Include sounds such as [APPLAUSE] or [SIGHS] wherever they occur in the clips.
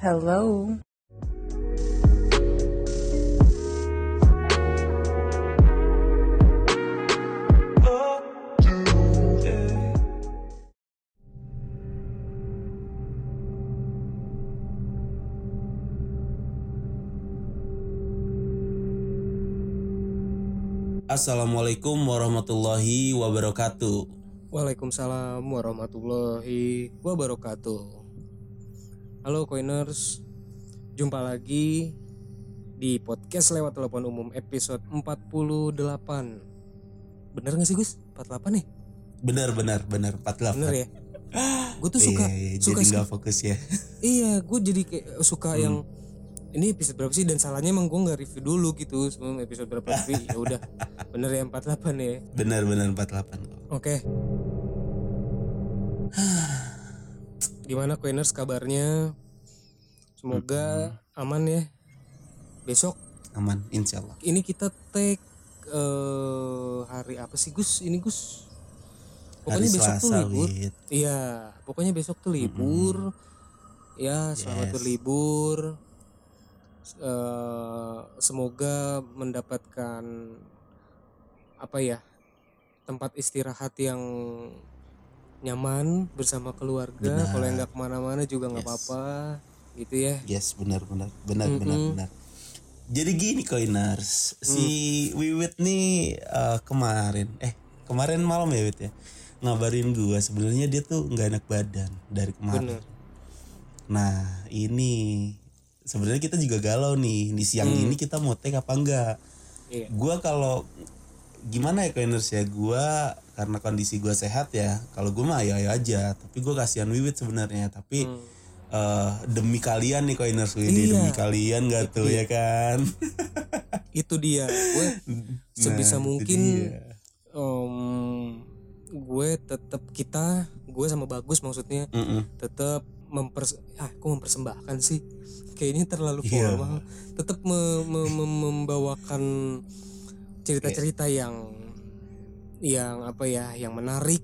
Hello. Assalamualaikum warahmatullahi wabarakatuh. Waalaikumsalam warahmatullahi wabarakatuh. Halo Coiners, jumpa lagi di podcast lewat telepon umum episode 48. Bener gak sih Gus? 48 nih? Benar benar benar 48. Bener ya? Gue tuh suka, Iya, iya, suka jadi nggak fokus ya. [LAUGHS] iya gue jadi kayak suka Hmm. yang ini episode berapa sih dan salahnya emang gue nggak review dulu gitu sebelum episode berapa tapi ya udah [LAUGHS] bener ya 48 ya Benar benar 48. Oke. Gimana Queeners kabarnya? Semoga aman ya. Besok Aman insyaallah. ini kita take eh hari apa sih Gus? Ini Gus. Pokoknya Hari besok tuh libur. Wid. Iya, pokoknya besok tuh libur. Ya, selamat Yes. berlibur. Eh, semoga mendapatkan apa ya tempat istirahat yang nyaman bersama keluarga. Kalau yang nggak ke mana-mana juga nggak Yes. apa-apa, gitu ya. Yes, benar benar. Benar Mm-mm. benar benar. Jadi gini Coiners, si Mm. Wiwit nih eh, kemarin eh kemarin malam ya Wit ya. Ngabarin gua sebenarnya dia tuh nggak enak badan dari kemarin. Bener. Nah, ini sebenarnya kita juga galau nih. Di siang Hmm. ini kita mau take apa enggak? Iya. Gua kalau gimana ya Coiners ya? Gua karena kondisi gua sehat ya. Kalau gua mah ayo ayo aja. Tapi gua kasihan Wiwit sebenarnya. Tapi Hmm. eh, demi kalian nih Coiners Widi, Iya. demi kalian gak tuh ya kan? Itu dia. Gue [LAUGHS] sebisa Nah, mungkin em, gue tetap kita, gue sama bagus maksudnya Mm-mm. tetap mempers ah kok mempersembahkan sih kayaknya terlalu Iya. formal tetap me- me- me- membawakan cerita-cerita yang yang apa ya yang menarik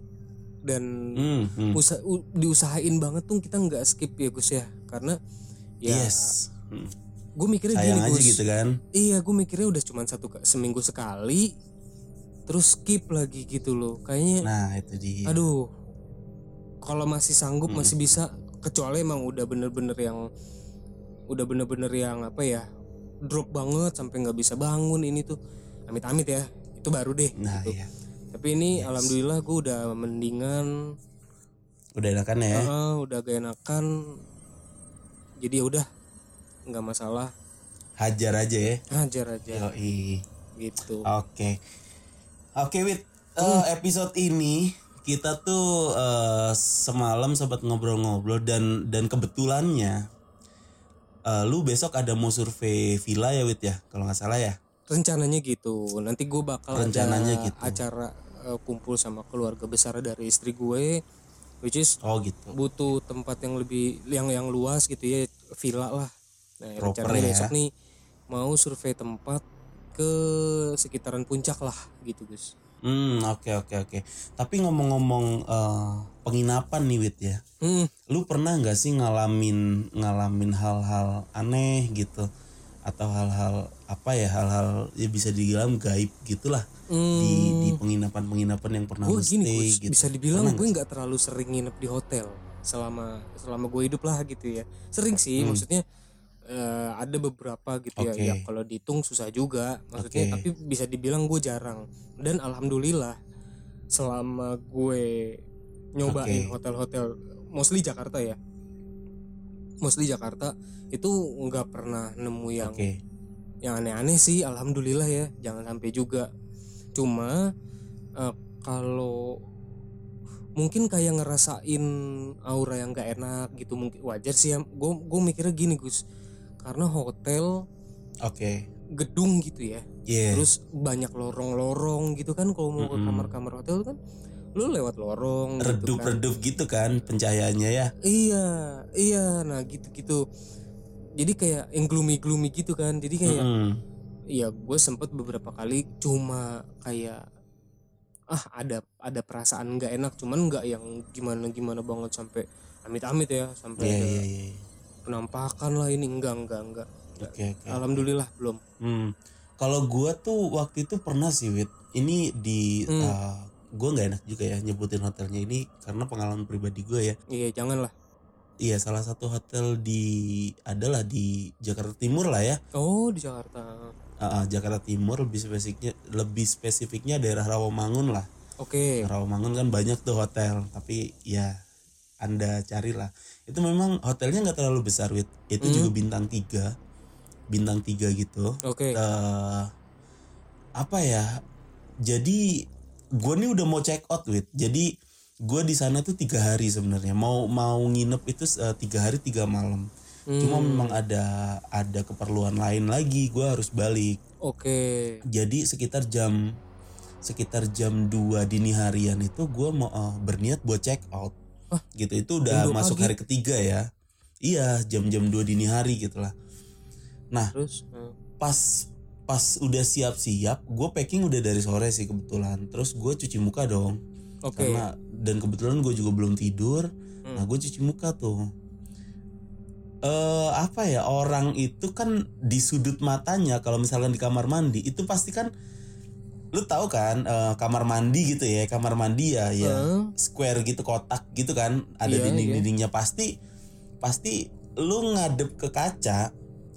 dan Mm, mm. usa- u- diusahain banget tuh kita nggak skip ya Gus ya karena ya Yes. Mm. gue mikirnya Sayang gini aja Gus gitu kan? iya gue mikirnya udah cuma satu seminggu sekali terus skip lagi gitu loh kayaknya Nah itu dia. aduh kalau masih sanggup Mm. masih bisa kecuali emang udah bener-bener yang udah bener-bener yang apa ya drop banget sampai nggak bisa bangun ini tuh amit-amit ya itu baru deh Nah gitu. iya. tapi ini Yes. alhamdulillah gue udah mendingan Udah enakan ya? Heeh, udah gak enakan jadi ya udah nggak masalah Hajar aja ya. hajar aja Yoi. gitu Oke. Oke, Wit. Eh, Hmm. episode ini kita tuh eh, semalam sempat ngobrol-ngobrol dan dan kebetulannya eh, lu besok ada mau survei villa ya, Wit ya? Kalau nggak salah ya. Rencananya gitu nanti gue bakal Rencananya ada gitu. acara eh, kumpul sama keluarga besar dari istri gue which is Oh gitu. butuh tempat yang lebih yang yang luas gitu ya villa lah nah Proper rencananya ya. besok nih mau survei tempat ke sekitaran puncak lah gitu Gus Hmm, oke oke oke. Tapi ngomong-ngomong eh, penginapan nih, Wit ya. hmm, Lu pernah nggak sih ngalamin ngalamin hal-hal aneh gitu? Atau hal-hal apa ya? Hal-hal ya bisa dibilang gaib gitulah hmm, di di penginapan-penginapan yang pernah gue gini stay gitu. bisa dibilang gue nggak terlalu sering nginep di hotel selama selama gue hidup lah gitu ya sering sih Hmm. maksudnya eh, ada beberapa gitu ya Oke. ya kalau dihitung susah juga maksudnya Oke. tapi bisa dibilang gue jarang dan alhamdulillah selama gue nyobain hotel-hotel mostly Jakarta ya mostly Jakarta itu nggak pernah nemu yang Oke. yang aneh-aneh sih alhamdulillah ya jangan sampai juga cuma eh, kalau mungkin kayak ngerasain aura yang gak enak gitu mungkin wajar sih ya gue gue mikirnya gini Gus karena hotel Oke. gedung gitu ya Iya. terus banyak lorong-lorong gitu kan kalau mau ke kamar-kamar hotel kan lu lewat lorong gitu kan Redup-redup gitu kan pencahayaannya ya. iya iya nah gitu-gitu jadi kayak yang gloomy-gloomy gitu kan jadi kayak Mm-mm. Iya, gue sempet beberapa kali cuma kayak ah ada ada perasaan nggak enak, cuman nggak yang gimana gimana banget sampai amit-amit ya sampai Iya ada iya iya. penampakan lah ini enggak enggak enggak Oke oke. alhamdulillah belum Hmm. Kalau gua tuh waktu itu pernah sih Wit. Ini di Hmm. uh, gua nggak enak juga ya nyebutin hotelnya ini karena pengalaman pribadi gue ya. iya jangan lah Iya salah satu hotel di adalah di Jakarta Timur lah ya. oh di Jakarta. Uh, uh, Jakarta Timur lebih spesifiknya lebih spesifiknya daerah Rawamangun lah. oke. Rawamangun kan banyak tuh hotel tapi ya anda carilah. Itu memang hotelnya nggak terlalu besar wit. Itu Hmm. juga bintang tiga. Bintang tiga gitu. Oke. Eh apa ya? Jadi gue nih udah mau check out wit. Jadi gue di sana tuh tiga hari sebenarnya. Mau mau nginep itu eh, tiga hari tiga malam. Cuma Hmm. memang ada ada keperluan lain lagi gue harus balik. Oke. Jadi sekitar jam sekitar jam 2 dini harian itu gue mau eh, berniat buat check out. Hah? gitu itu udah Jam 2 masuk pagi? hari ketiga ya. Iya jam-jam 2 dini hari gitu lah nah terus eh, pas pas udah siap-siap gue packing udah dari sore sih kebetulan. Terus gue cuci muka dong oke. Karena dan kebetulan gue juga belum tidur. Hmm. nah gue cuci muka tuh. Eh apa ya orang itu kan di sudut matanya kalau misalkan di kamar mandi itu pasti kan lu tahu kan eh, kamar mandi gitu ya kamar mandi ya ya Eh, square gitu kotak gitu kan ada Iya, dinding-dindingnya pasti pasti lu ngadep ke kaca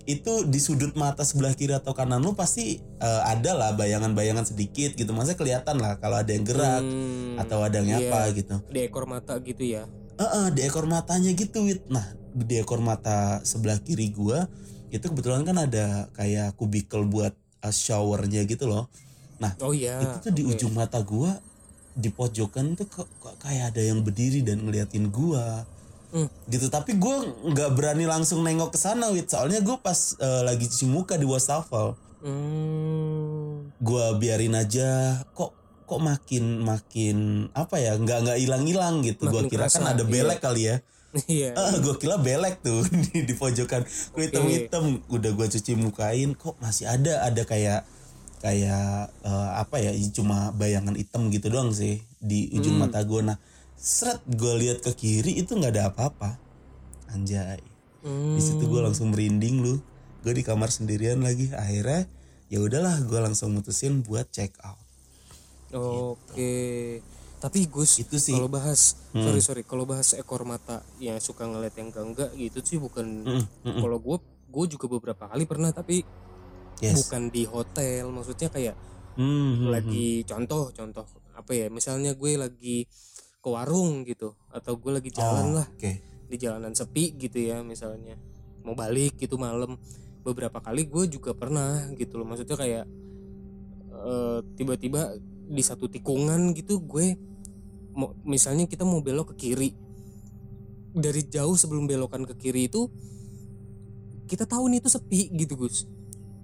itu di sudut mata sebelah kiri atau kanan lu pasti eh, ada lah bayangan-bayangan sedikit gitu. Maksudnya kelihatan lah kalau ada yang gerak hmm, atau ada yang iya. apa gitu. Di ekor mata gitu ya? Heeh, di ekor matanya gitu wit. Nah di ekor mata sebelah kiri gua itu kebetulan kan ada kayak kubikel buat uh, showernya gitu loh. Oh iya itu tuh di oke. ujung mata gua di pojokan tuh kayak ada yang berdiri dan ngeliatin gua Hmm. gitu tapi gua nggak berani langsung nengok ke sana wit soalnya gua pas uh, lagi cuci muka di wastafel Hmm, gua biarin aja kok kok makin makin apa ya nggak nggak hilang hilang gitu Makin kira kan ada iya. belek kali ya iya [LAUGHS] Ah, gue kira belek tuh [LAUGHS] di, di pojokan. Gue hitam hitam, udah gue cuci mukain, kok masih ada ada kayak kayak eh, apa ya? Cuma bayangan hitam gitu doang sih di ujung Hmm. mata gue. Nah, seret gue lihat ke kiri itu nggak ada apa-apa. Anjay, Hmm, di situ gue langsung merinding lu. Gue di kamar sendirian lagi. Akhirnya ya udahlah, gue langsung mutusin buat check out. oke tapi Gus Itu sih. kalau bahas Hmm. sorry sorry kalau bahas ekor mata yang suka ngeliat yang enggak enggak gitu sih bukan Mm, mm, mm. kalau gue gue juga beberapa kali pernah tapi Yes. bukan di hotel maksudnya kayak Hmm, hmm, hmm. lagi contoh contoh apa ya misalnya gue lagi ke warung gitu. Atau gue lagi jalan Oh, lah. Oke. di jalanan sepi gitu ya misalnya. Mau balik gitu malam. Beberapa kali gue juga pernah gitu loh. Maksudnya kayak eh, tiba-tiba di satu tikungan gitu gue mau misalnya kita mau belok ke kiri. Dari jauh sebelum belokan ke kiri itu kita tahu nih itu sepi gitu Gus.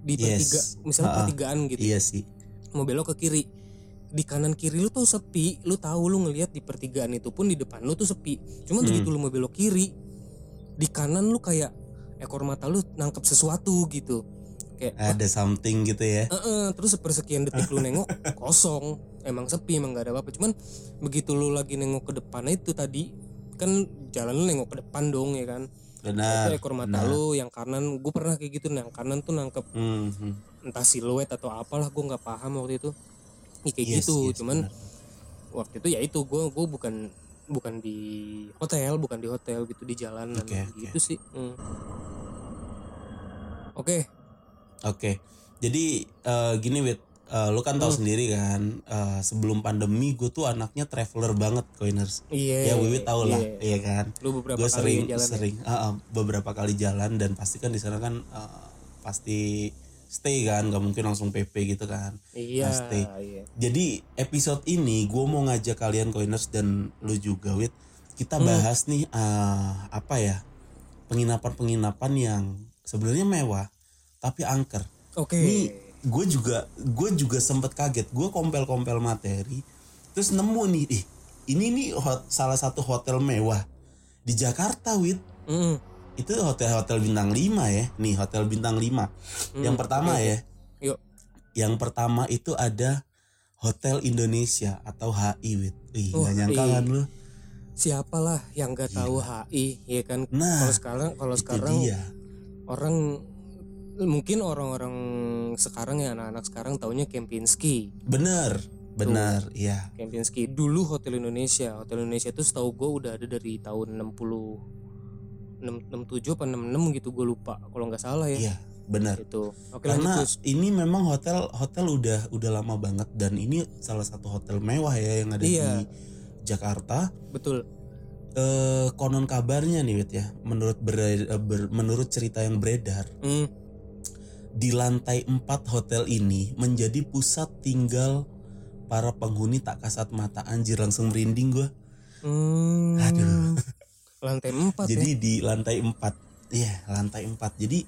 Di Yes. pertiga misalnya Ha-ha. pertigaan gitu Iya sih. mau belok ke kiri di kanan kiri lu tuh sepi lu tahu lu ngelihat di pertigaan itu pun di depan lu tuh sepi cuman Hmm. begitu lu mau belok kiri di kanan lu kayak ekor mata lu nangkep sesuatu gitu kayak "Wah, Ada something gitu ya. eh-eh." terus sepersekian detik lu nengok [LAUGHS] kosong emang sepi emang gak ada apa-apa cuman begitu lu lagi nengok ke depan itu tadi kan jalan lu nengok ke depan dong ya kan Benar. itu ekor mata benar. lu yang kanan gue pernah kayak gitu yang kanan tuh nangkep Hmm, hmm. entah siluet atau apalah gue nggak paham waktu itu Ih, kayak Yes, gitu yes, cuman benar. waktu itu ya itu gue gue bukan bukan di hotel bukan di hotel gitu di jalanan Oke, oke. gitu sih Hmm. oke Oke, jadi eh, gini wit, Eh, lu kan tahu Hmm. sendiri kan, eh, sebelum pandemi gue tuh anaknya traveler banget, coiners. iya ya Wiwi tahu lah, iya. iya kan. lu beberapa Gue kali sering jalan ya? sering ah, ah, beberapa kali jalan dan pasti kan di sana kan eh, pasti stay kan, gak mungkin langsung PP gitu kan. iya pasti. iya Jadi episode ini gue mau ngajak kalian coiners dan lu juga wit, kita Hmm. bahas nih eh, apa ya penginapan-penginapan yang sebenarnya mewah tapi angker. oke Ini gue juga gue juga sempet kaget. Gue kompel-kompel materi, terus nemu nih, ih ini nih hot- salah satu hotel mewah di Jakarta, wit. Mm, Itu hotel-hotel bintang 5 ya. Nih hotel bintang 5. mm, Yang pertama oke. ya. yuk Yang pertama itu ada Hotel Indonesia atau HI, wit. Ih, Oh, gak nyangka kan lu? siapalah yang nggak tahu HI ya kan Nah, kalau sekarang kalau sekarang dia. orang mungkin orang-orang sekarang ya anak-anak sekarang taunya Kempinski Bener, bener, iya. Kempinski dulu Hotel Indonesia Hotel Indonesia itu setahu gue udah ada dari tahun 60 6, 67 apa 66 gitu gue lupa kalau nggak salah ya Iya, bener. itu oke lanjut Karena Gus ini memang hotel hotel udah udah lama banget dan ini salah satu hotel mewah ya yang ada Iya. di Jakarta. betul Eh konon kabarnya nih Wit ya, menurut ber- eh, ber- menurut cerita yang beredar, Hmm, di lantai 4 hotel ini menjadi pusat tinggal para penghuni tak kasat mata anjir langsung merinding gua. hmm, Aduh. Lantai 4 ya Jadi di lantai 4. Iya, lantai 4. Jadi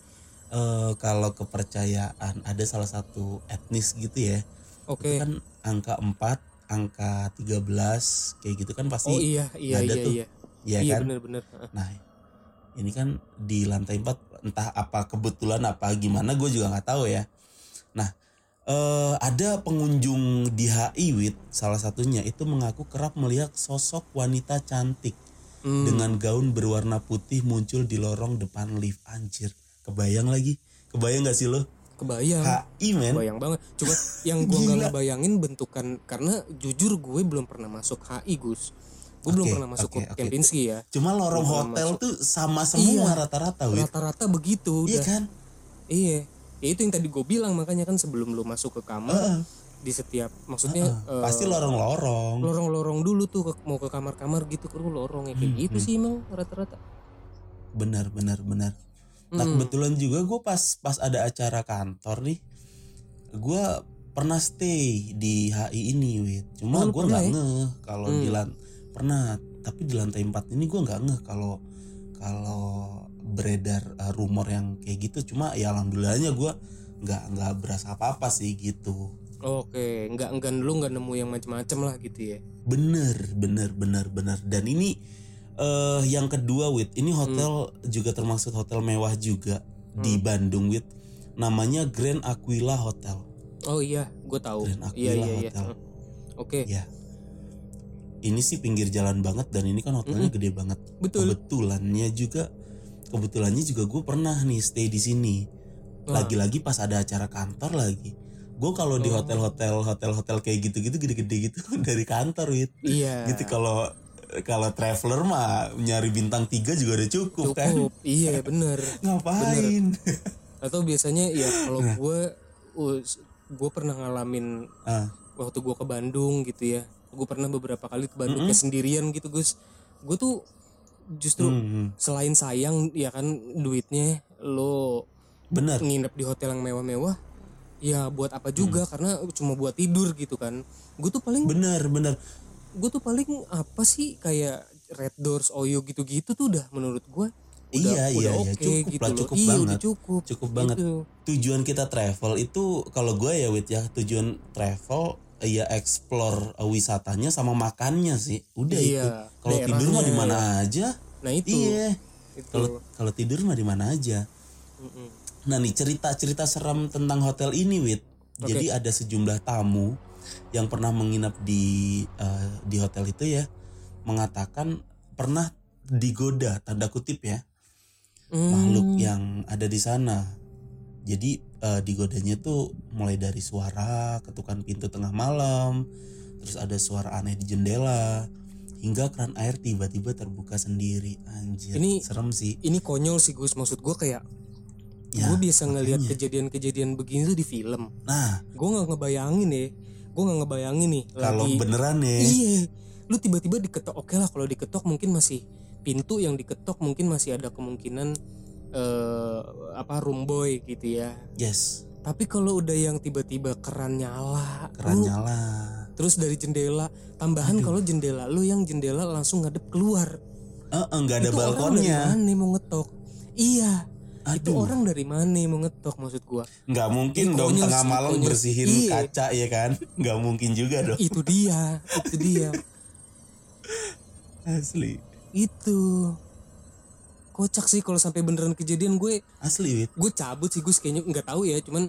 eh kalau kepercayaan ada salah satu etnis gitu ya. oke Itu kan angka 4, angka 13 kayak gitu kan pasti oh iya iya ada iya tuh. iya iya iya kan? bener-bener Heeh. Nah, ini kan di lantai 4 entah apa kebetulan apa gimana gue juga nggak tahu ya. Nah, eh ada pengunjung di HI Wit salah satunya itu mengaku kerap melihat sosok wanita cantik Hmm, dengan gaun berwarna putih muncul di lorong depan lift anjir. Kebayang lagi? Kebayang gak sih lo? kebayang HI men. Bayang banget. Cuma yang gua nggak Gila. ngebayangin bentukan karena jujur gue belum pernah masuk HI Gus. Gue belum Oke, pernah masuk ke oke. Kempinski ya. Cuma lorong Belum hotel masuk. tuh sama semua Iya. rata-rata Wit. Rata-rata begitu Iya udah. kan? Iya. Ya itu yang tadi gue bilang makanya kan sebelum lu masuk ke kamar Heeh. di setiap maksudnya eh, Pasti lorong-lorong. lorong-lorong dulu tuh ke- mau ke kamar-kamar gitu ke lorong ya kayak Hmm, gitu hmm. sih emang rata-rata. Benar, benar, benar. Nah Hmm. kebetulan juga gue pas pas ada acara kantor nih, gue pernah stay di HI ini, wit. Cuma Oh, gue nggak ya? ngeh kalau Hmm. di lan pernah, tapi di lantai 4 ini gue nggak ngeh kalau kalau beredar uh, rumor yang kayak gitu. Cuma ya alhamdulillahnya gue nggak nggak berasa apa apa sih gitu. Oke, nggak enggak lu nggak nemu yang macem-macem lah gitu ya. Bener, bener, bener, bener. Dan ini eh yang kedua, wit. Ini hotel juga termasuk hotel mewah juga di Bandung, wit. Namanya Grand Aquila Hotel. Oh iya, gue tahu. Grand Iya Aquila iya iya. Hotel. Oke, Ya. Ini sih pinggir jalan banget dan ini kan hotelnya gede banget. betul. Kebetulannya juga, kebetulannya juga gue pernah nih stay di sini. Lagi-lagi pas ada acara kantor lagi. Gue kalau di Oh. hotel-hotel hotel-hotel kayak gitu-gitu gede-gede gitu [LAUGHS] dari kantor, wit. Iya. gitu kalau kalau traveler mah nyari bintang tiga juga udah cukup, kan Cukup. Iya bener. [LAUGHS] ngapain [LAUGHS] Atau biasanya ya kalau Nah. gue gue pernah ngalamin ah, waktu gue ke Bandung gitu ya. Gue pernah beberapa kali ke Bandung kayak sendirian gitu Gus. Gue tuh justru hmm, selain sayang ya kan duitnya lo bener nginep di hotel yang mewah-mewah ya buat apa juga Hmm. karena cuma buat tidur gitu kan gue tuh paling bener bener gue tuh paling apa sih kayak Red Doors Oyo gitu-gitu tuh udah menurut gue Iya, iya, iya. oke Cukup gitu lah, cukup iya, banget. udah cukup Cukup banget. Gitu. tujuan kita travel itu kalau gue ya wit ya tujuan travel ya explore uh, wisatanya sama makannya sih. Udah Iya, itu. Kalau tidur mah di mana aja. Nah itu. Iya. Kalau kalau tidur mah di mana aja. Mm-mm. Nah nih cerita-cerita seram tentang hotel ini, Wit. Oke. Jadi ada sejumlah tamu yang pernah menginap di eh, di hotel itu ya mengatakan pernah digoda tanda kutip ya Hmm, makhluk yang ada di sana. Jadi eh, digodanya tuh mulai dari suara ketukan pintu tengah malam, terus ada suara aneh di jendela, hingga keran air tiba-tiba terbuka sendiri. Anjir, Ini- serem sih. ini konyol sih Gus maksud gue kayak Ya, gue biasa ngelihat kejadian-kejadian begini tuh di film Nah, gue nggak ngebayangin ya gue nggak ngebayangin nih kalau lagi beneran ya. iya lu tiba-tiba diketok oke lah kalau diketok mungkin masih pintu yang diketok mungkin masih ada kemungkinan eh apa room boy gitu ya Yes, tapi kalau udah yang tiba-tiba keran nyala keran lu- nyala. terus dari jendela tambahan kalau jendela lu yang jendela langsung ngadep keluar Eh, eh, nggak ada itu orang dari balkonnya. mana mau ngetok iya itu Aduh, orang dari mana mau ngetok maksud gua nggak mungkin Ih, dong tengah malam konyol. bersihin Iya. kaca ya kan? [LAUGHS] Nggak mungkin juga dong. itu dia itu dia [LAUGHS] Asli, itu kocak sih kalau sampai beneran kejadian gue asli wit. gue cabut sih Gus kayaknya nggak tahu ya cuman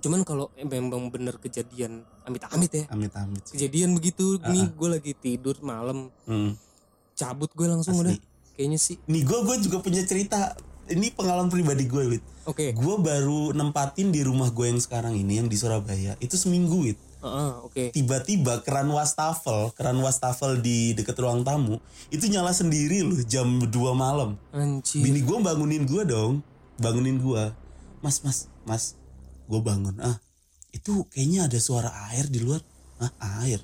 cuman kalau memang bener kejadian amit-amit ya Amit-amit. sih. kejadian begitu nih gue lagi tidur malam Hmm. cabut gue langsung Asli. udah kayaknya sih nih gue gue juga punya cerita ini pengalaman pribadi gue wit oke. Gue baru nempatin di rumah gue yang sekarang ini yang di Surabaya itu seminggu wit Heeh, oke. Tiba-tiba keran wastafel keran wastafel di deket ruang tamu itu nyala sendiri loh jam 2 malam. Anjir bini gue bangunin gue dong bangunin gue. Mas mas mas. Gue bangun ah itu kayaknya ada suara air di luar. Ah air?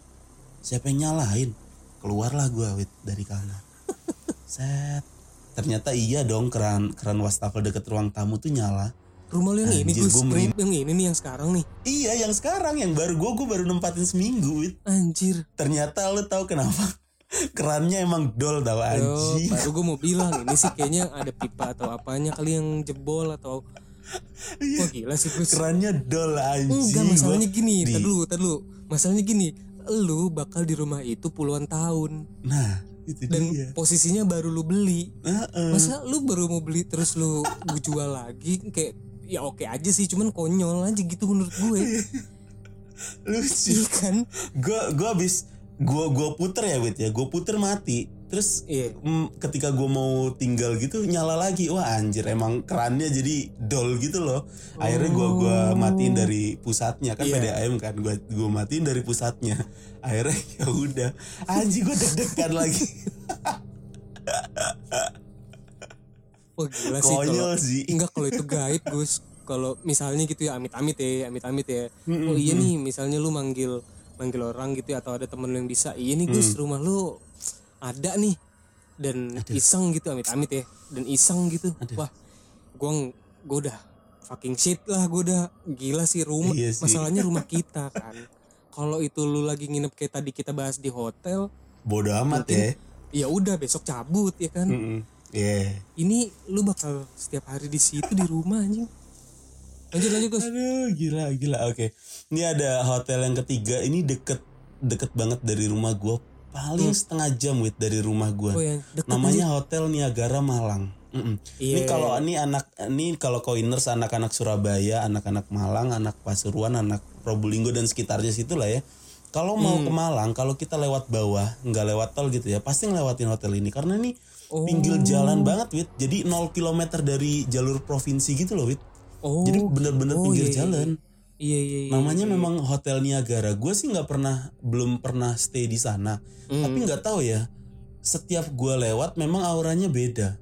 Siapa yang nyalain? Keluarlah gue wit dari kamar. [LAUGHS] Set ternyata iya dong keran keran wastafel deket ruang tamu tuh nyala. Rumah lu yang ini Anjir, Gus. gua yang, merinding. yang ini nih yang sekarang nih. Iya yang sekarang. Yang baru gue gue baru nempatin seminggu wit anjir. Ternyata lo tahu kenapa? [LAUGHS] Kerannya emang dol tau Yo, anjing. baru gue mau bilang [LAUGHS] ini sih kayaknya ada pipa atau apanya kali yang jebol atau Wah gila sih Gus. Kerannya dol anjing. Enggak masalahnya gini. Di- Tadi dulu Tadi dulu. Masalahnya gini Lu bakal di rumah itu puluhan tahun. Nah itu Dan dia. posisinya baru lu beli. Heeh. Masa lu baru mau beli Terus lu [LAUGHS] gue jual lagi? Kayak ya oke aja sih Cuman konyol aja gitu menurut gue. [LAUGHS] Lucu. Iya kan? Gue gue abis gue gue puter ya wit ya. Gue puter mati terus Iya mm, ketika gue mau tinggal gitu nyala lagi. Wah anjir emang kerannya jadi dol gitu loh. Akhirnya gue gua matiin dari pusatnya. Kan Iya. PDAM kan gue gue matiin dari pusatnya. Akhirnya ya udah. Anjing gue deg-degan [LAUGHS] lagi. Wah gila sih konyol sih. Enggak kalau itu gaib Gus. Kalau misalnya gitu ya amit-amit ya Amit-amit ya. Oh iya nih misalnya lu manggil Manggil orang gitu ya Atau ada temen lu yang bisa Iya nih Gus rumah lu Ada nih. Dan iseng gitu amit-amit ya. Dan iseng gitu. Wah Gue gue udah Fucking shit lah gue udah Gila sih rumah. Iya sih. Masalahnya rumah [LAUGHS] kita kan. Kalau itu lu lagi nginep kayak tadi kita bahas di hotel bodoh amat ya. Ya udah besok cabut ya kan? Mm-mm. Iya. ini lu bakal setiap hari di situ di rumah anjing. Lanjut lanjut Gus. Aduh gila gila. Oke. Ini ada hotel yang ketiga. Ini deket deket banget dari rumah gua paling setengah jam wit dari rumah. Hmm. oh deket Namanya Hotel Niagara Malang. Mm-mm. Ini Iya. kalau ini anak ini kalau koiners anak-anak Surabaya, anak-anak Malang, anak Pasuruan, anak Probolinggo dan sekitarnya situ lah ya. Kalau mau Hmm. ke Malang, kalau kita lewat bawah, nggak lewat tol gitu ya, pasti ngelewatin hotel ini karena ini Oh. pinggir jalan banget, Wit. Jadi 0 km dari jalur provinsi gitu loh, Wit. oh Jadi bener-bener oh, pinggir iya, iya, jalan. Iya iya iya Namanya memang Hotel Niagara. Gue sih nggak pernah, belum pernah stay di sana. Hmm. Tapi nggak tahu ya. Setiap gue lewat, memang auranya beda.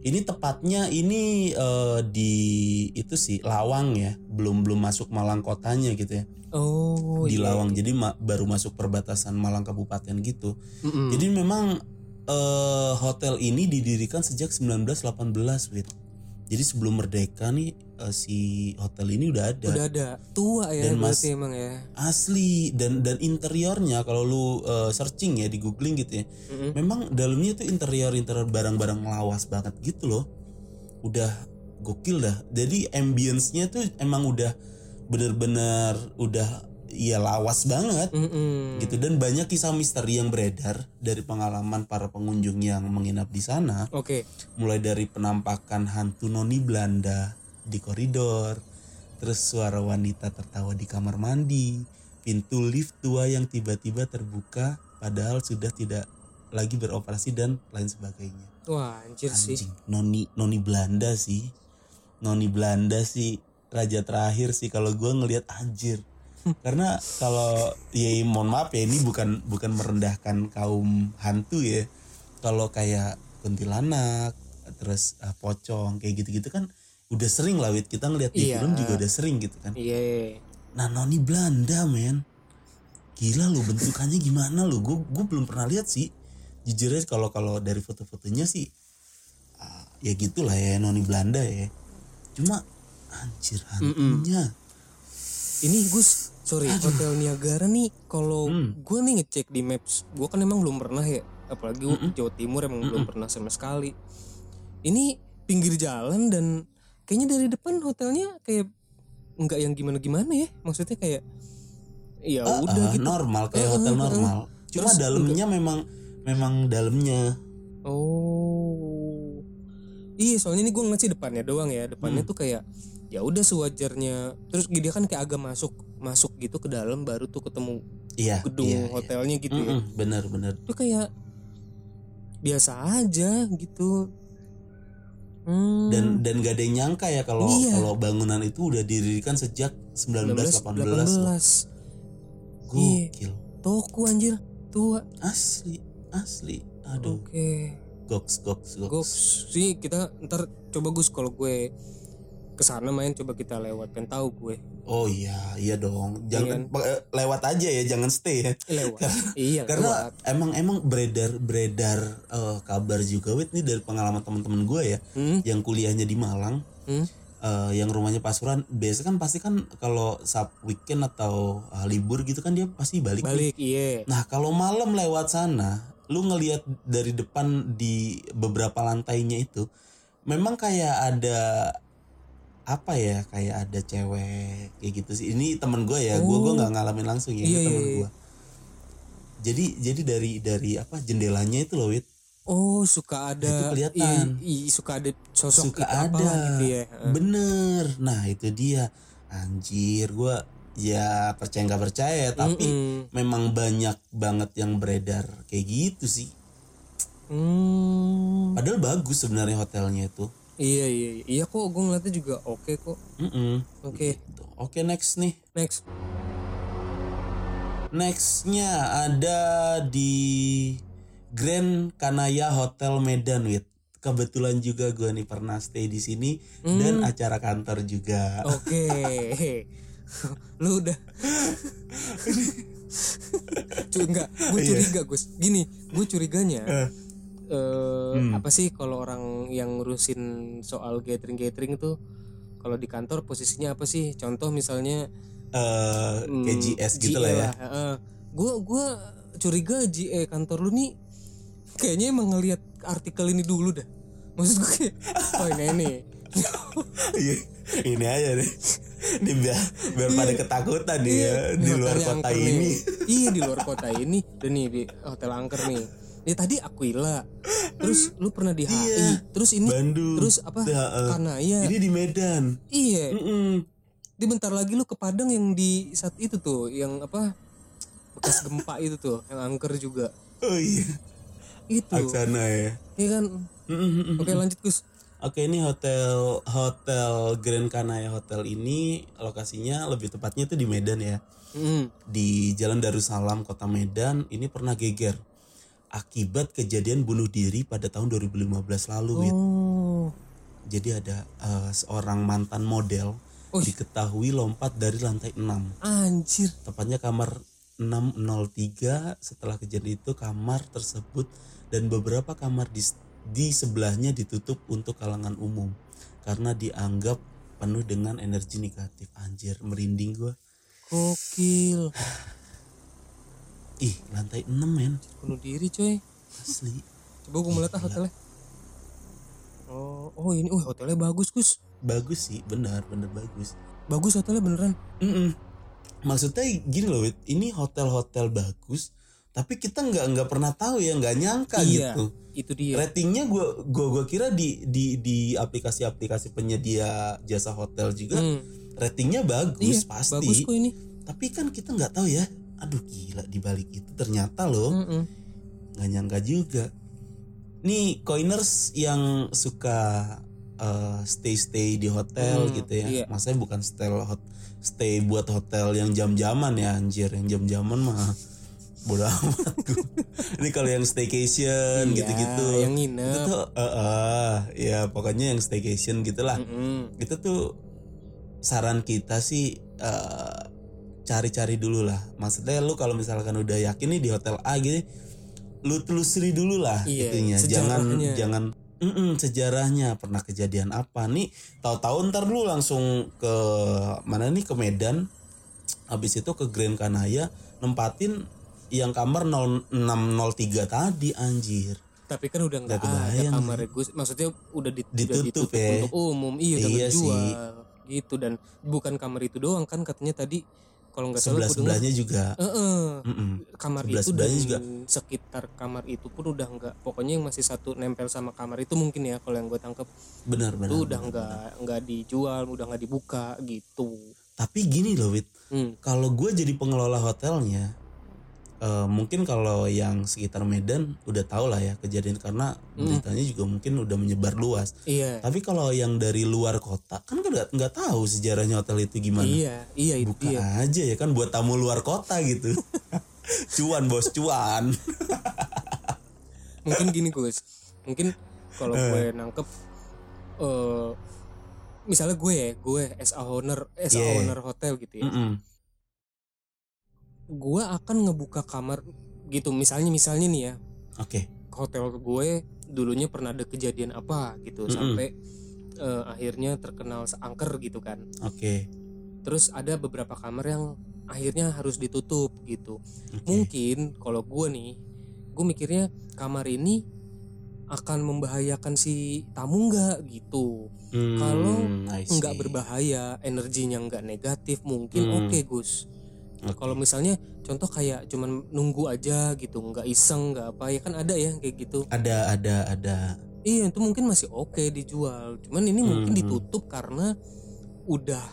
Ini tepatnya ini eh, di itu sih Lawang ya, belum belum masuk Malang kotanya gitu ya. oh di iya. Lawang, jadi ma- baru masuk perbatasan Malang kabupaten gitu. Mm-mm. Jadi memang eh, hotel ini didirikan sejak 1918, Wit. Jadi sebelum merdeka nih eh, si hotel ini udah ada. udah ada. Tua ya Dan berarti Mas- emang ya. Asli. Dan dan interiornya kalau lu uh, searching ya di googling gitu ya Mm-mm. memang dalamnya tuh interior interior barang-barang lawas banget gitu loh. Udah gokil dah. Jadi ambience-nya tuh emang udah bener-bener udah ya lawas banget. Mm-mm. gitu. Dan banyak kisah misteri yang beredar dari pengalaman para pengunjung yang menginap di sana. Oke. Mulai dari penampakan hantu noni Belanda di koridor, terus suara wanita tertawa di kamar mandi, pintu lift tua yang tiba-tiba terbuka padahal sudah tidak lagi beroperasi dan lain sebagainya. wah anjir sih. Anjing, noni noni Belanda sih, noni Belanda sih raja terakhir sih kalau gua ngelihat anjir. Karena kalau ya mohon maaf ya ini bukan bukan merendahkan kaum hantu ya. Kalau kayak kuntilanak, terus ah, pocong kayak gitu-gitu kan udah sering lah Wit kita ngeliat di Iya. film juga udah sering gitu kan. iya Nah noni Belanda men, gila lu bentukannya gimana lu? Gue gue belum pernah lihat sih. Jujur aja kalau kalau dari foto-fotonya sih, ah, ya gitulah ya noni Belanda ya. Cuma anjir hantunya. ini Gus sorry hotel Niagara nih kalau Hmm. gue nih ngecek di maps gue kan emang belum pernah ya apalagi gua ke Jawa Timur emang belum pernah sama sekali ini pinggir jalan dan kayaknya dari depan hotelnya kayak nggak yang gimana gimana ya maksudnya kayak ya Ah, udah ah, gitu normal kayak Ah, hotel ah, ah. normal. Cuma Terus dalamnya memang memang dalamnya. oh iya soalnya ini gue ngeliat sih depannya doang ya depannya Hmm. tuh kayak ya udah sewajarnya terus dia kan kayak agak masuk masuk gitu ke dalam baru tuh ketemu Iya. gedung iya, iya. hotelnya gitu ya Mm-mm, bener bener. itu kayak biasa aja gitu hmm. dan dan gak ada yang nyangka ya kalau Iya. kalau bangunan itu udah didirikan sejak 1918 loh. 18 gokil toko anjir tua asli asli aduh oke goks goks goks Goks sih kita ntar coba Gus kalau gue ke sana main coba kita lewat pengen tahu gue. Oh iya iya dong. Jangan eh, lewat aja ya jangan stay ya. Lewat. Iya karena lewat. emang emang beredar beredar eh, kabar juga wit nih dari pengalaman teman-teman gue ya hmm? yang kuliahnya di Malang. Hmm? eh, yang rumahnya Pasuruan. Biasa kan pasti kan kalau sab weekend atau eh, libur gitu kan dia pasti balik, balik iya. Nah kalau malam lewat sana lu ngelihat dari depan di beberapa lantainya itu memang kayak ada apa ya kayak ada cewek kayak gitu sih ini temen gue ya gue gue Oh. nggak ngalamin langsung ya Iya, ini temen iya, iya. gue jadi jadi dari dari apa jendelanya itu loh wit oh suka ada Itu kelihatan. i- i- suka ada sosok suka ada gitu ya bener nah itu dia anjir gue ya percaya nggak percaya tapi Mm-mm. memang banyak banget yang beredar kayak gitu sih Hmm. padahal bagus sebenarnya hotelnya itu iya iya iya. iya kok gue ngeliatnya juga oke kok Mm-mm. oke Gitu. oke next nih next nextnya ada di Grand Kanaya Hotel Medan wit kebetulan juga gue nih pernah stay di sini Hmm. dan acara kantor juga Oke. Lu udah [LAUGHS] Cu enggak, gue Iya. curiga Gus. Gini, gue curiganya Eh. Eh Hmm. apa sih kalau orang yang ngurusin soal gathering-gathering tuh kalau di kantor posisinya apa sih? Contoh misalnya eh hmm, kayak GS gitu lah ya Heeh. Gua gua curiga GE kantor lu nih kayaknya emang ngelihat artikel ini dulu dah. Maksud gue kayak, oh ini ini. Iya, ini aja nih. Ini biar biar pada ketakutan nih ya di luar kota ini. Iya di luar kota ini. Dan nih di hotel angker nih. Ya tadi Aquila. Terus lu pernah di HI. Iya. Terus ini Bandung. terus apa? Eh. Kanaya. Ini di Medan. Iya. Mm-mm. Di bentar lagi lu ke Padang yang di saat itu tuh, yang apa? Bekas gempa itu tuh, yang angker juga. Oh iya, Itu. Aksana ya. Iya kan? Mm-mm. Oke lanjut Gus. Oke ini hotel hotel Grand Kanaya Hotel ini lokasinya lebih tepatnya itu di Medan ya Mm. di Jalan Darussalam Kota Medan ini pernah geger akibat kejadian bunuh diri pada tahun 2015 lalu Wit. Oh. Jadi ada eh, seorang mantan model Wih. diketahui lompat dari lantai 6 Anjir. tepatnya kamar 603 setelah kejadian itu kamar tersebut dan beberapa kamar di, di sebelahnya ditutup untuk kalangan umum karena dianggap penuh dengan energi negatif anjir merinding gua Gokil. [SIGHS] ih lantai 6 men Bunuh diri coy. asli Coba gue melihat ah hotelnya. Oh, oh ini, oh hotelnya bagus Gus. bagus sih benar benar bagus Bagus hotelnya beneran. Mm-mm. maksudnya gini loh ini hotel-hotel bagus tapi kita nggak nggak pernah tahu ya nggak nyangka Iya. gitu Itu dia. ratingnya gua gua gua kira di di di aplikasi-aplikasi penyedia jasa hotel juga Hmm. ratingnya bagus Iya, pasti bagus kok ini. tapi kan kita nggak tahu ya aduh gila di balik itu ternyata loh Mm-mm. nggak nyangka juga nih coiners yang suka stay stay di hotel Hmm, gitu ya iya. maksudnya bukan stay hot stay buat hotel yang jam-jaman ya anjir yang jam-jaman mah bodoh [LAUGHS] amat ini kalau yang staycation Iya, gitu-gitu yang itu nginep. tuh eh, eh, ya pokoknya yang staycation gitulah Mm-mm. itu tuh saran kita sih eh, cari-cari dulu lah. Maksudnya lu kalau misalkan udah yakin nih di hotel A gitu lu telusuri dulu lah Iya, itunya jangan jangan Mm-mm, sejarahnya. Pernah kejadian apa nih? Tahu-tahu ntar lu langsung ke mana nih ke Medan. Habis itu ke Grand Kanaya nempatin yang kamar 0603 tadi anjir. Tapi kan udah nggak ada kamar Gus. Maksudnya udah, di- udah Ditutup ditutup ya. untuk umum. Iya, udah Iya dijual. Gitu dan bukan kamar itu doang kan katanya tadi kalau nggak salah sebelah sebelahnya juga Heeh. Mm-mm. kamar itu dan juga. sekitar kamar itu pun udah nggak pokoknya yang masih satu nempel sama kamar itu mungkin ya kalau yang gue tangkep benar benar itu udah nggak nggak dijual udah nggak dibuka gitu tapi gini loh Wit hmm. kalau gue jadi pengelola hotelnya eh, mungkin kalau yang sekitar Medan udah tau lah ya kejadian karena beritanya juga mungkin udah menyebar luas. Iya. Tapi kalau yang dari luar kota kan nggak nggak tahu sejarahnya hotel itu gimana. Iya, iya itu Buka dia. aja ya kan buat tamu luar kota gitu. [LAUGHS] cuan bos cuan. Mungkin gini Gus. Mungkin kalau gue nangkep eh misalnya gue ya, gue as a owner, as a Yeah. owner hotel gitu ya. Mm-mm. Gue akan ngebuka kamar gitu. Misalnya misalnya nih ya, Oke. hotel gue dulunya pernah ada kejadian apa gitu Mm-mm. sampai eh, akhirnya terkenal seangker gitu kan. Oke. Terus ada beberapa kamar yang akhirnya harus ditutup gitu. Oke. Mungkin kalau gue nih, gue mikirnya kamar ini akan membahayakan si tamu nggak gitu. Hmm, Kalau. Nggak berbahaya, energinya nggak negatif, mungkin Hmm. oke Gus. Oke. Kalau misalnya contoh kayak cuman nunggu aja gitu, nggak iseng, nggak apa ya kan ada ya kayak gitu. ada ada ada. Iya itu mungkin masih oke dijual. Cuman ini mungkin Hmm. ditutup karena udah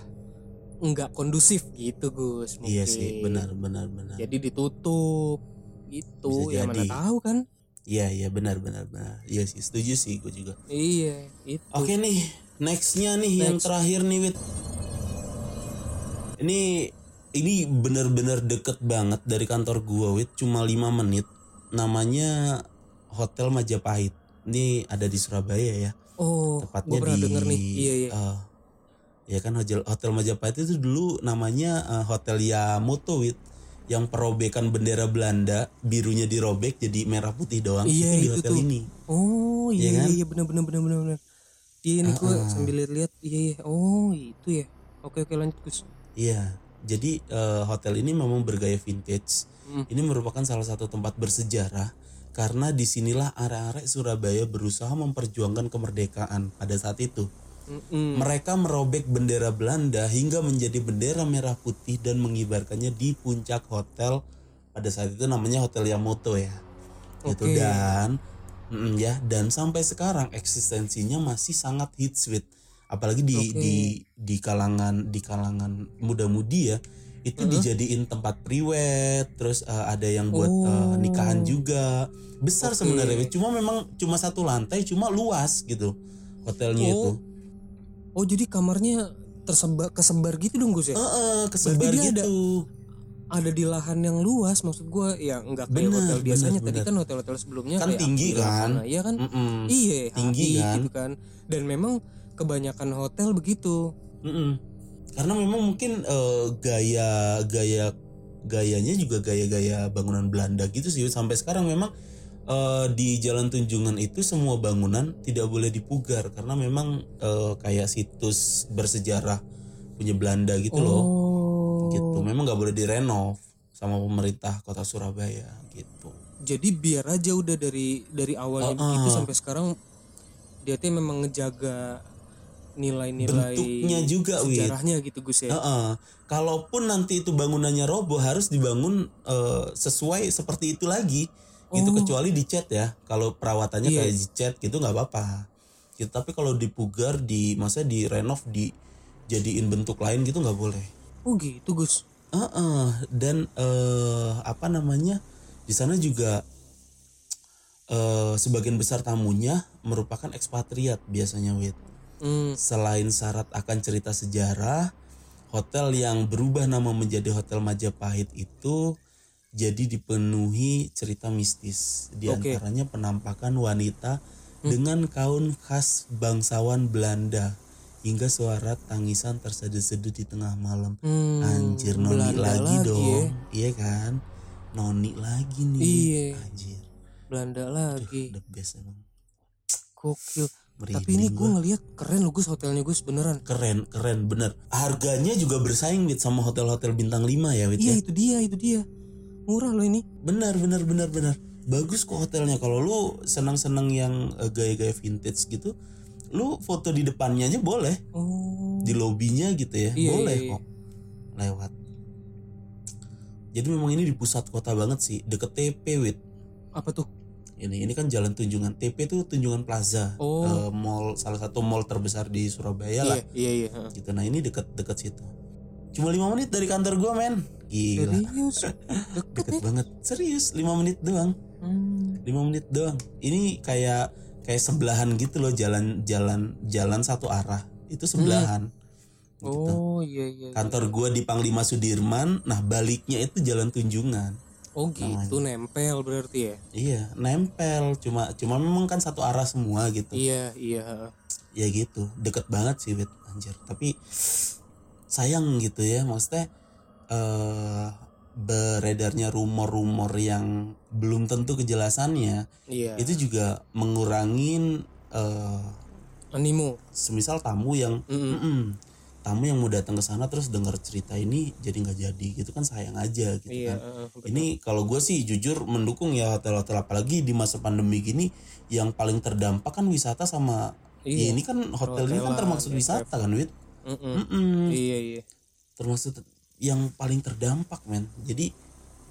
nggak kondusif gitu Gus. Mungkin. Iya sih, benar benar benar. Jadi ditutup gitu Bisa ya mana jadi. tahu kan? Iya iya benar benar benar. Iya sih, setuju sih gue juga. Iya itu. Oke nih, nextnya nih yang Next. terakhir nih Wit. Ini ini bener-bener deket banget dari kantor gua Wit, cuma 5 menit. Namanya Hotel Majapahit. Ini ada di Surabaya ya. Oh, Tepatnya di denger nih. Iya iya. eh, ya kan hotel Hotel Majapahit itu dulu namanya eh, Hotel Yamoto Wit yang perobekan bendera Belanda birunya dirobek jadi merah putih doang Iya, itu di hotel tuh. ini Oh Iya iya kan? iya iya benar benar benar benar. Iya ini gue Ah, ah. sambil lihat-lihat. Iya iya. Oh itu ya. Oke oke lanjut Gus. Iya, jadi eh, hotel ini memang bergaya vintage. Hmm. Ini merupakan salah satu tempat bersejarah karena di sinilah arek-arek Surabaya berusaha memperjuangkan kemerdekaan pada saat itu. Mm-mm. Mereka merobek bendera Belanda hingga menjadi bendera merah putih dan mengibarkannya di puncak hotel pada saat itu namanya Hotel Yamoto ya. Itu Oke. dan mm, ya dan sampai sekarang eksistensinya masih sangat hits with apalagi di Oke. di di kalangan di kalangan muda-mudi ya itu Uh-huh. dijadiin tempat priwet terus eh, ada yang buat Oh. eh, nikahan juga besar Oke. sebenarnya cuma memang cuma satu lantai cuma luas gitu hotelnya Oh, itu Oh jadi kamarnya tersebar kesebar gitu dong Gus ya? Heeh, kesebar Berarti dia ada- gitu Ada di lahan yang luas maksud gue ya nggak kayak Bener, hotel biasanya. bener, Tadi bener. kan hotel-hotel sebelumnya Kan kayak tinggi kan? Iya kan? Mm-mm. Iya Tinggi kan? gitu kan. Dan memang kebanyakan hotel begitu. Mm-mm. Karena memang mungkin eh, gaya gaya gayanya juga gaya-gaya bangunan Belanda gitu sih sampai sekarang memang eh, di Jalan Tunjungan itu semua bangunan tidak boleh dipugar karena memang eh, kayak situs bersejarah punya Belanda gitu loh. Oh. Gitu. Memang nggak boleh direnov sama pemerintah Kota Surabaya gitu. Jadi biar aja udah dari dari awalnya Ah, begitu ah. sampai sekarang dia tuh memang ngejaga nilai-nilai Bentuknya juga, sejarahnya gitu Gus ya. Heeh. Kalaupun nanti itu bangunannya roboh harus dibangun eh, sesuai seperti itu lagi. Gitu Oh. kecuali dicat ya. Kalau perawatannya Iya. kayak dicat gitu nggak apa-apa. Gitu, tapi kalau dipugar di masa di renov di jadiin bentuk lain gitu nggak boleh. Oh gitu Gus. Heeh. Dan eh, apa namanya? Di sana juga eh, sebagian besar tamunya merupakan ekspatriat biasanya wit. Hmm. Selain syarat akan cerita sejarah, hotel yang berubah nama menjadi Hotel Majapahit itu jadi dipenuhi cerita mistis. Di Oke. antaranya penampakan wanita dengan kaun khas bangsawan Belanda hingga suara tangisan terseduh-seduh di tengah malam. Hmm, Anjir noni Belanda lagi, lagi dong. ya. Iya kan? Noni lagi nih. Iya. Anjir. Belanda lagi. The best emang. Gokil. Merinding Tapi ini gue ngeliat keren loh Gus hotelnya Gus beneran. keren keren bener harganya juga bersaing Wit sama hotel-hotel bintang 5 ya Wit ya Iya itu dia itu dia. Murah loh ini. benar benar benar benar bagus kok hotelnya kalau lu senang-senang yang eh, gaya-gaya vintage gitu lu foto di depannya aja boleh Oh. di lobbynya gitu ya Iya, boleh iya, iya. kok lewat jadi memang ini di pusat kota banget sih deket TP Wit Apa tuh? Ini ini kan jalan Tunjungan TP tuh Tunjungan Plaza Oh. Eh, mall salah satu mall terbesar di Surabaya lah Iya iya iya. gitu nah ini deket deket situ cuma lima menit dari kantor gua men gila Serius? [LAUGHS] Deket deket ya? banget serius lima menit doang Hmm. lima menit doang ini kayak kayak sebelahan gitu loh jalan jalan jalan satu arah itu sebelahan Gitu. Oh iya iya. iya. kantor gua di Panglima Sudirman nah baliknya itu jalan Tunjungan Oh gitu nempel berarti ya? iya nempel cuma cuma memang kan satu arah semua gitu Iya iya. ya gitu deket banget sih wit anjir tapi sayang gitu ya maksudnya eh beredarnya rumor-rumor yang belum tentu kejelasannya Iya. itu juga mengurangin eh Animo. semisal tamu yang Mm-mm. Mm-mm. Tamu yang mau datang ke sana terus dengar cerita ini jadi nggak jadi gitu kan sayang aja gitu Iya. kan bener. ini kalau gue sih jujur mendukung ya hotel-hotel apalagi di masa pandemi gini yang paling terdampak kan wisata sama ya Iya. ini kan hotel ini kan termasuk ya, wisata kan wit Mm-mm. Mm-mm. Iya iya. termasuk ter- yang paling terdampak men jadi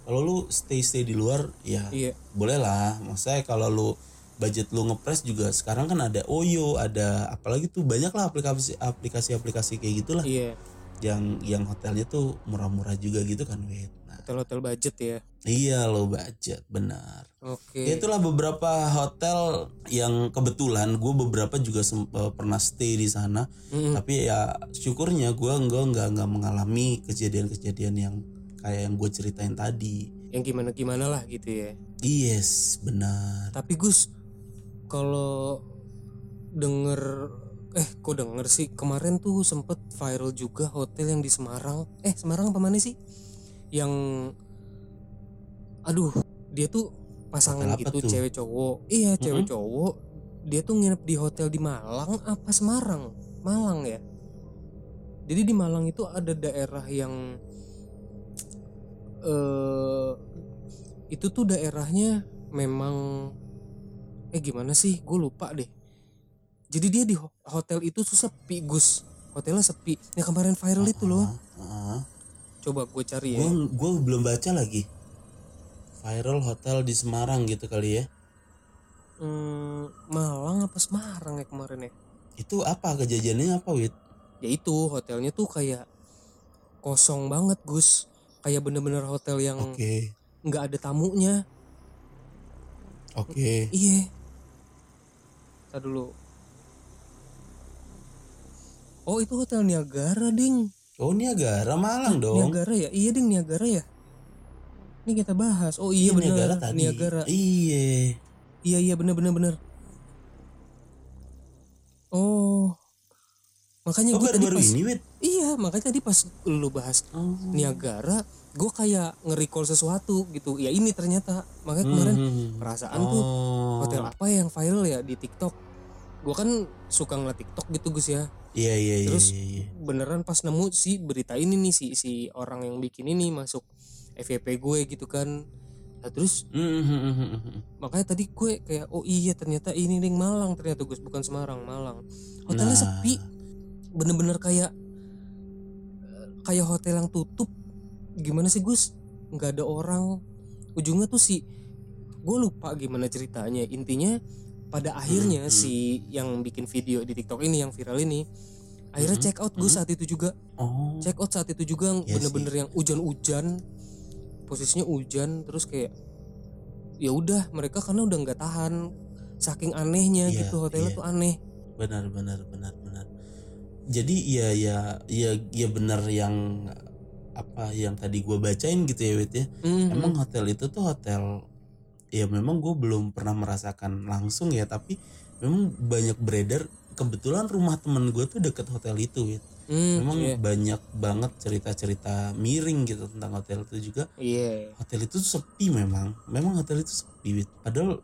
kalau lu stay stay di luar ya Iya. boleh lah maksudnya kalau lu budget lu ngepres juga sekarang kan ada Oyo ada apalagi tuh banyak lah aplikasi aplikasi aplikasi kayak gitulah Iya. yang yang hotelnya tuh murah-murah juga gitu kan wit nah, Hotel-hotel budget ya. iya lo budget benar Oke. Ya, itulah beberapa hotel yang kebetulan gue beberapa juga eh, pernah stay di sana Mm-mm. tapi ya syukurnya gue enggak nggak nggak mengalami kejadian-kejadian yang kayak yang gue ceritain tadi Yang gimana gimana lah gitu ya. yes benar Tapi Gus, kalau denger eh kok denger sih kemarin tuh sempet viral juga hotel yang di Semarang. Eh Semarang apa mana sih? Yang aduh dia tuh pasangan Hotel gitu tuh? cewek cowok. Iya cewek cowok. Dia tuh nginep di hotel di Malang apa Semarang? Malang ya. Jadi di Malang itu ada daerah yang eh itu tuh daerahnya memang eh gimana sih? Gue lupa deh. Jadi dia di ho- hotel itu tuh sepi Gus. Hotelnya sepi. Yang kemarin viral itu loh. Coba gue cari ya. Gue belum baca lagi. Viral hotel di Semarang gitu kali ya. Hmm, Malang apa Semarang ya kemarin ya? Itu apa? Kejadiannya apa wit? Ya itu hotelnya tuh kayak kosong banget Gus. Kayak bener-bener hotel yang oke. nggak ada tamunya oke. Iya. Ntar dulu. Oh itu hotel Niagara ding. Oh Niagara Malang dong. Niagara ya? Iya ding Niagara ya? Ini kita bahas. Oh iya, Iya, bener. Niagara tadi. Niagara. Iya. Iya iya bener bener bener. Oh. Makanya oh gue tadi baru-baru pas ini wit? Iya makanya tadi pas lu bahas oh. Niagara gue kayak nge-recall sesuatu gitu ya ini ternyata makanya kemarin Hmm. perasaan tuh Oh. hotel apa yang viral ya di TikTok gue kan suka ngeliat TikTok gitu Gus ya Iya iya iya. Terus- iya, iya. beneran pas nemu si berita ini nih si si orang yang bikin ini masuk FYP gue gitu kan nah, terus Hmm, hmm, hmm, hmm, hmm. makanya tadi gue kayak oh iya ternyata ini nih Malang ternyata Gus bukan Semarang Malang hotelnya Nah. sepi bener-bener kayak kayak hotel yang tutup gimana sih Gus nggak ada orang ujungnya tuh si gue lupa gimana ceritanya intinya pada akhirnya hmm. si yang bikin video di TikTok ini yang viral ini akhirnya Hmm, check out Gus hmm. saat itu juga Oh. check out saat itu juga Iya bener-bener yang hujan-hujan posisinya hujan terus kayak ya udah mereka karena udah nggak tahan saking anehnya Iya, gitu hotelnya iya. tuh aneh Benar benar benar benar. Jadi ya ya ya ya benar yang apa yang tadi gue bacain gitu ya Wit ya. Mhm. Emang hotel itu tuh hotel ya memang gue belum pernah merasakan langsung ya tapi memang banyak beredar kebetulan rumah temen gue tuh deket hotel itu Wit. Hmm, Memang iya. banyak banget cerita-cerita miring gitu tentang hotel itu juga Iya. hotel itu tuh sepi memang memang hotel itu sepi Wit. padahal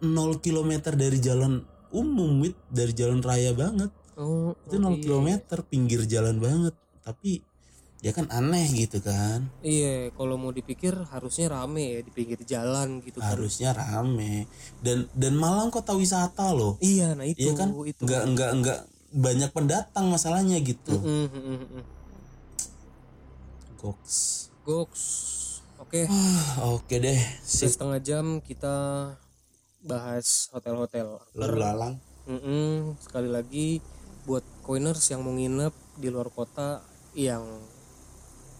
0 km dari jalan umum Wit. dari jalan raya banget Oh, itu oh, 0 iya. km pinggir jalan banget tapi ya kan aneh gitu kan Iya, kalau mau dipikir harusnya rame ya di pinggir jalan gitu kan. harusnya rame dan dan Malang kota wisata loh Iya, nah itu Iya kan itu. nggak nggak nggak banyak pendatang masalahnya gitu Mm, mm, mm, mm. goks Goks. Oke, oke deh sip setengah jam kita bahas hotel-hotel. lalu lalang Mm-mm, sekali lagi buat coiners yang mau nginep di luar kota yang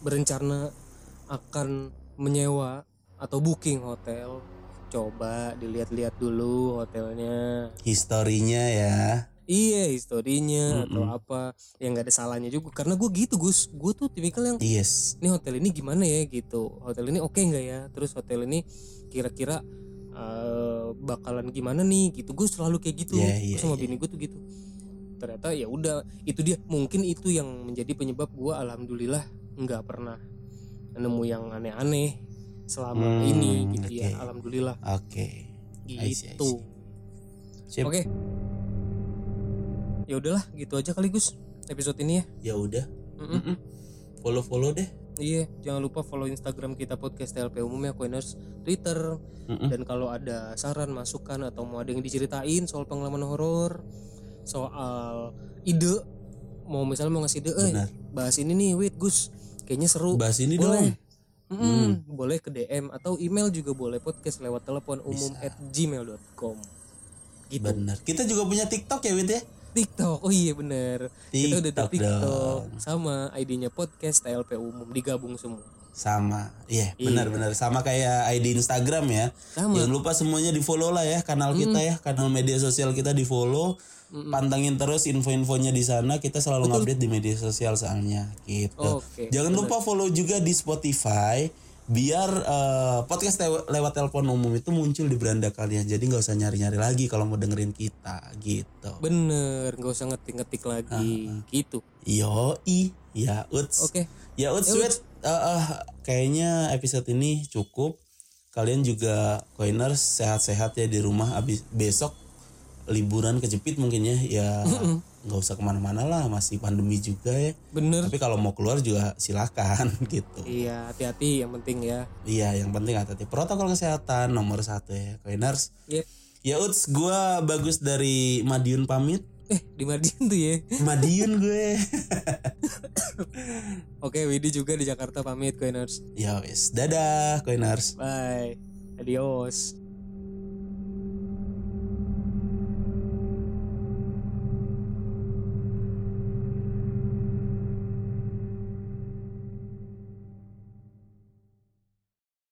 berencana akan menyewa atau booking hotel. Coba dilihat-lihat dulu hotelnya. Historinya ya. iya historinya atau apa. Yang nggak ada salahnya juga. Karena gue gitu Gus. Gue tuh tipikal yang Yes. ini hotel ini gimana ya? gitu. Hotel ini oke nggak ya? Terus hotel ini kira-kira eh, bakalan gimana nih? gitu. Gue selalu kayak gitu. Gua iya, sama iya. bini gue tuh gitu. Ternyata ya udah itu dia. Mungkin itu yang menjadi penyebab gue alhamdulillah nggak pernah nemu yang aneh-aneh selama Hmm, ini gitu ya oke. alhamdulillah Oke. I gitu oke ya udahlah gitu aja kali Gus episode ini ya Ya udah. Mm-mm. Mm-mm. Follow-follow deh. Iya, jangan lupa follow Instagram kita podcast TLP umumnya Coiners, Twitter, Mm-mm. dan kalau ada saran, masukan atau mau ada yang diceritain soal pengalaman horor, soal ide, mau misalnya mau ngasih ide, eh bahas ini nih, wait Gus, kayaknya seru, Bahas ini boleh. dong. Mm-mm, boleh ke DM atau email juga boleh podcast lewat telepon umum at gmail.com gitu. Benar. Kita juga punya TikTok ya, Wit ya? TikTok, oh iya bener. Kita udah ada TikTok TikTok sama ID-nya podcast TLP umum digabung semua. Sama. Iya, Iya. benar-benar sama kayak ID Instagram ya. Sama. Jangan lupa semuanya di-follow lah ya kanal kita ya, kanal media sosial kita di-follow. Pantangin terus info-infonya di sana. Kita selalu ngupdate di media sosial soalnya gitu. Oke, Jangan lupa follow juga di Spotify biar eh, podcast lew- lewat telepon umum itu muncul di beranda kalian. Jadi nggak usah nyari-nyari lagi kalau mau dengerin kita gitu. Bener, nggak usah ngetik-ngetik lagi, gitu. Yoi, ya uts. Oke, Ya uts, Wit. Eh, kayaknya episode ini cukup. Kalian juga coiners sehat-sehat ya di rumah. Abis besok liburan kejepit mungkin ya. Ya nggak usah ke mana-mana lah, masih pandemi juga ya. bener. Tapi kalau mau keluar juga silakan [LAUGHS] gitu. Iya, hati-hati yang penting ya. Iya, yang penting hati-hati protokol kesehatan nomor satu ya, coiners. Yep. Ya uts, gua bagus dari Madiun pamit. Eh, di Madiun tuh ya. Madiun gue. [LAUGHS] Oke, Widi juga di Jakarta pamit, Coiners. ya wes, dadah coiners. Bye. Adios.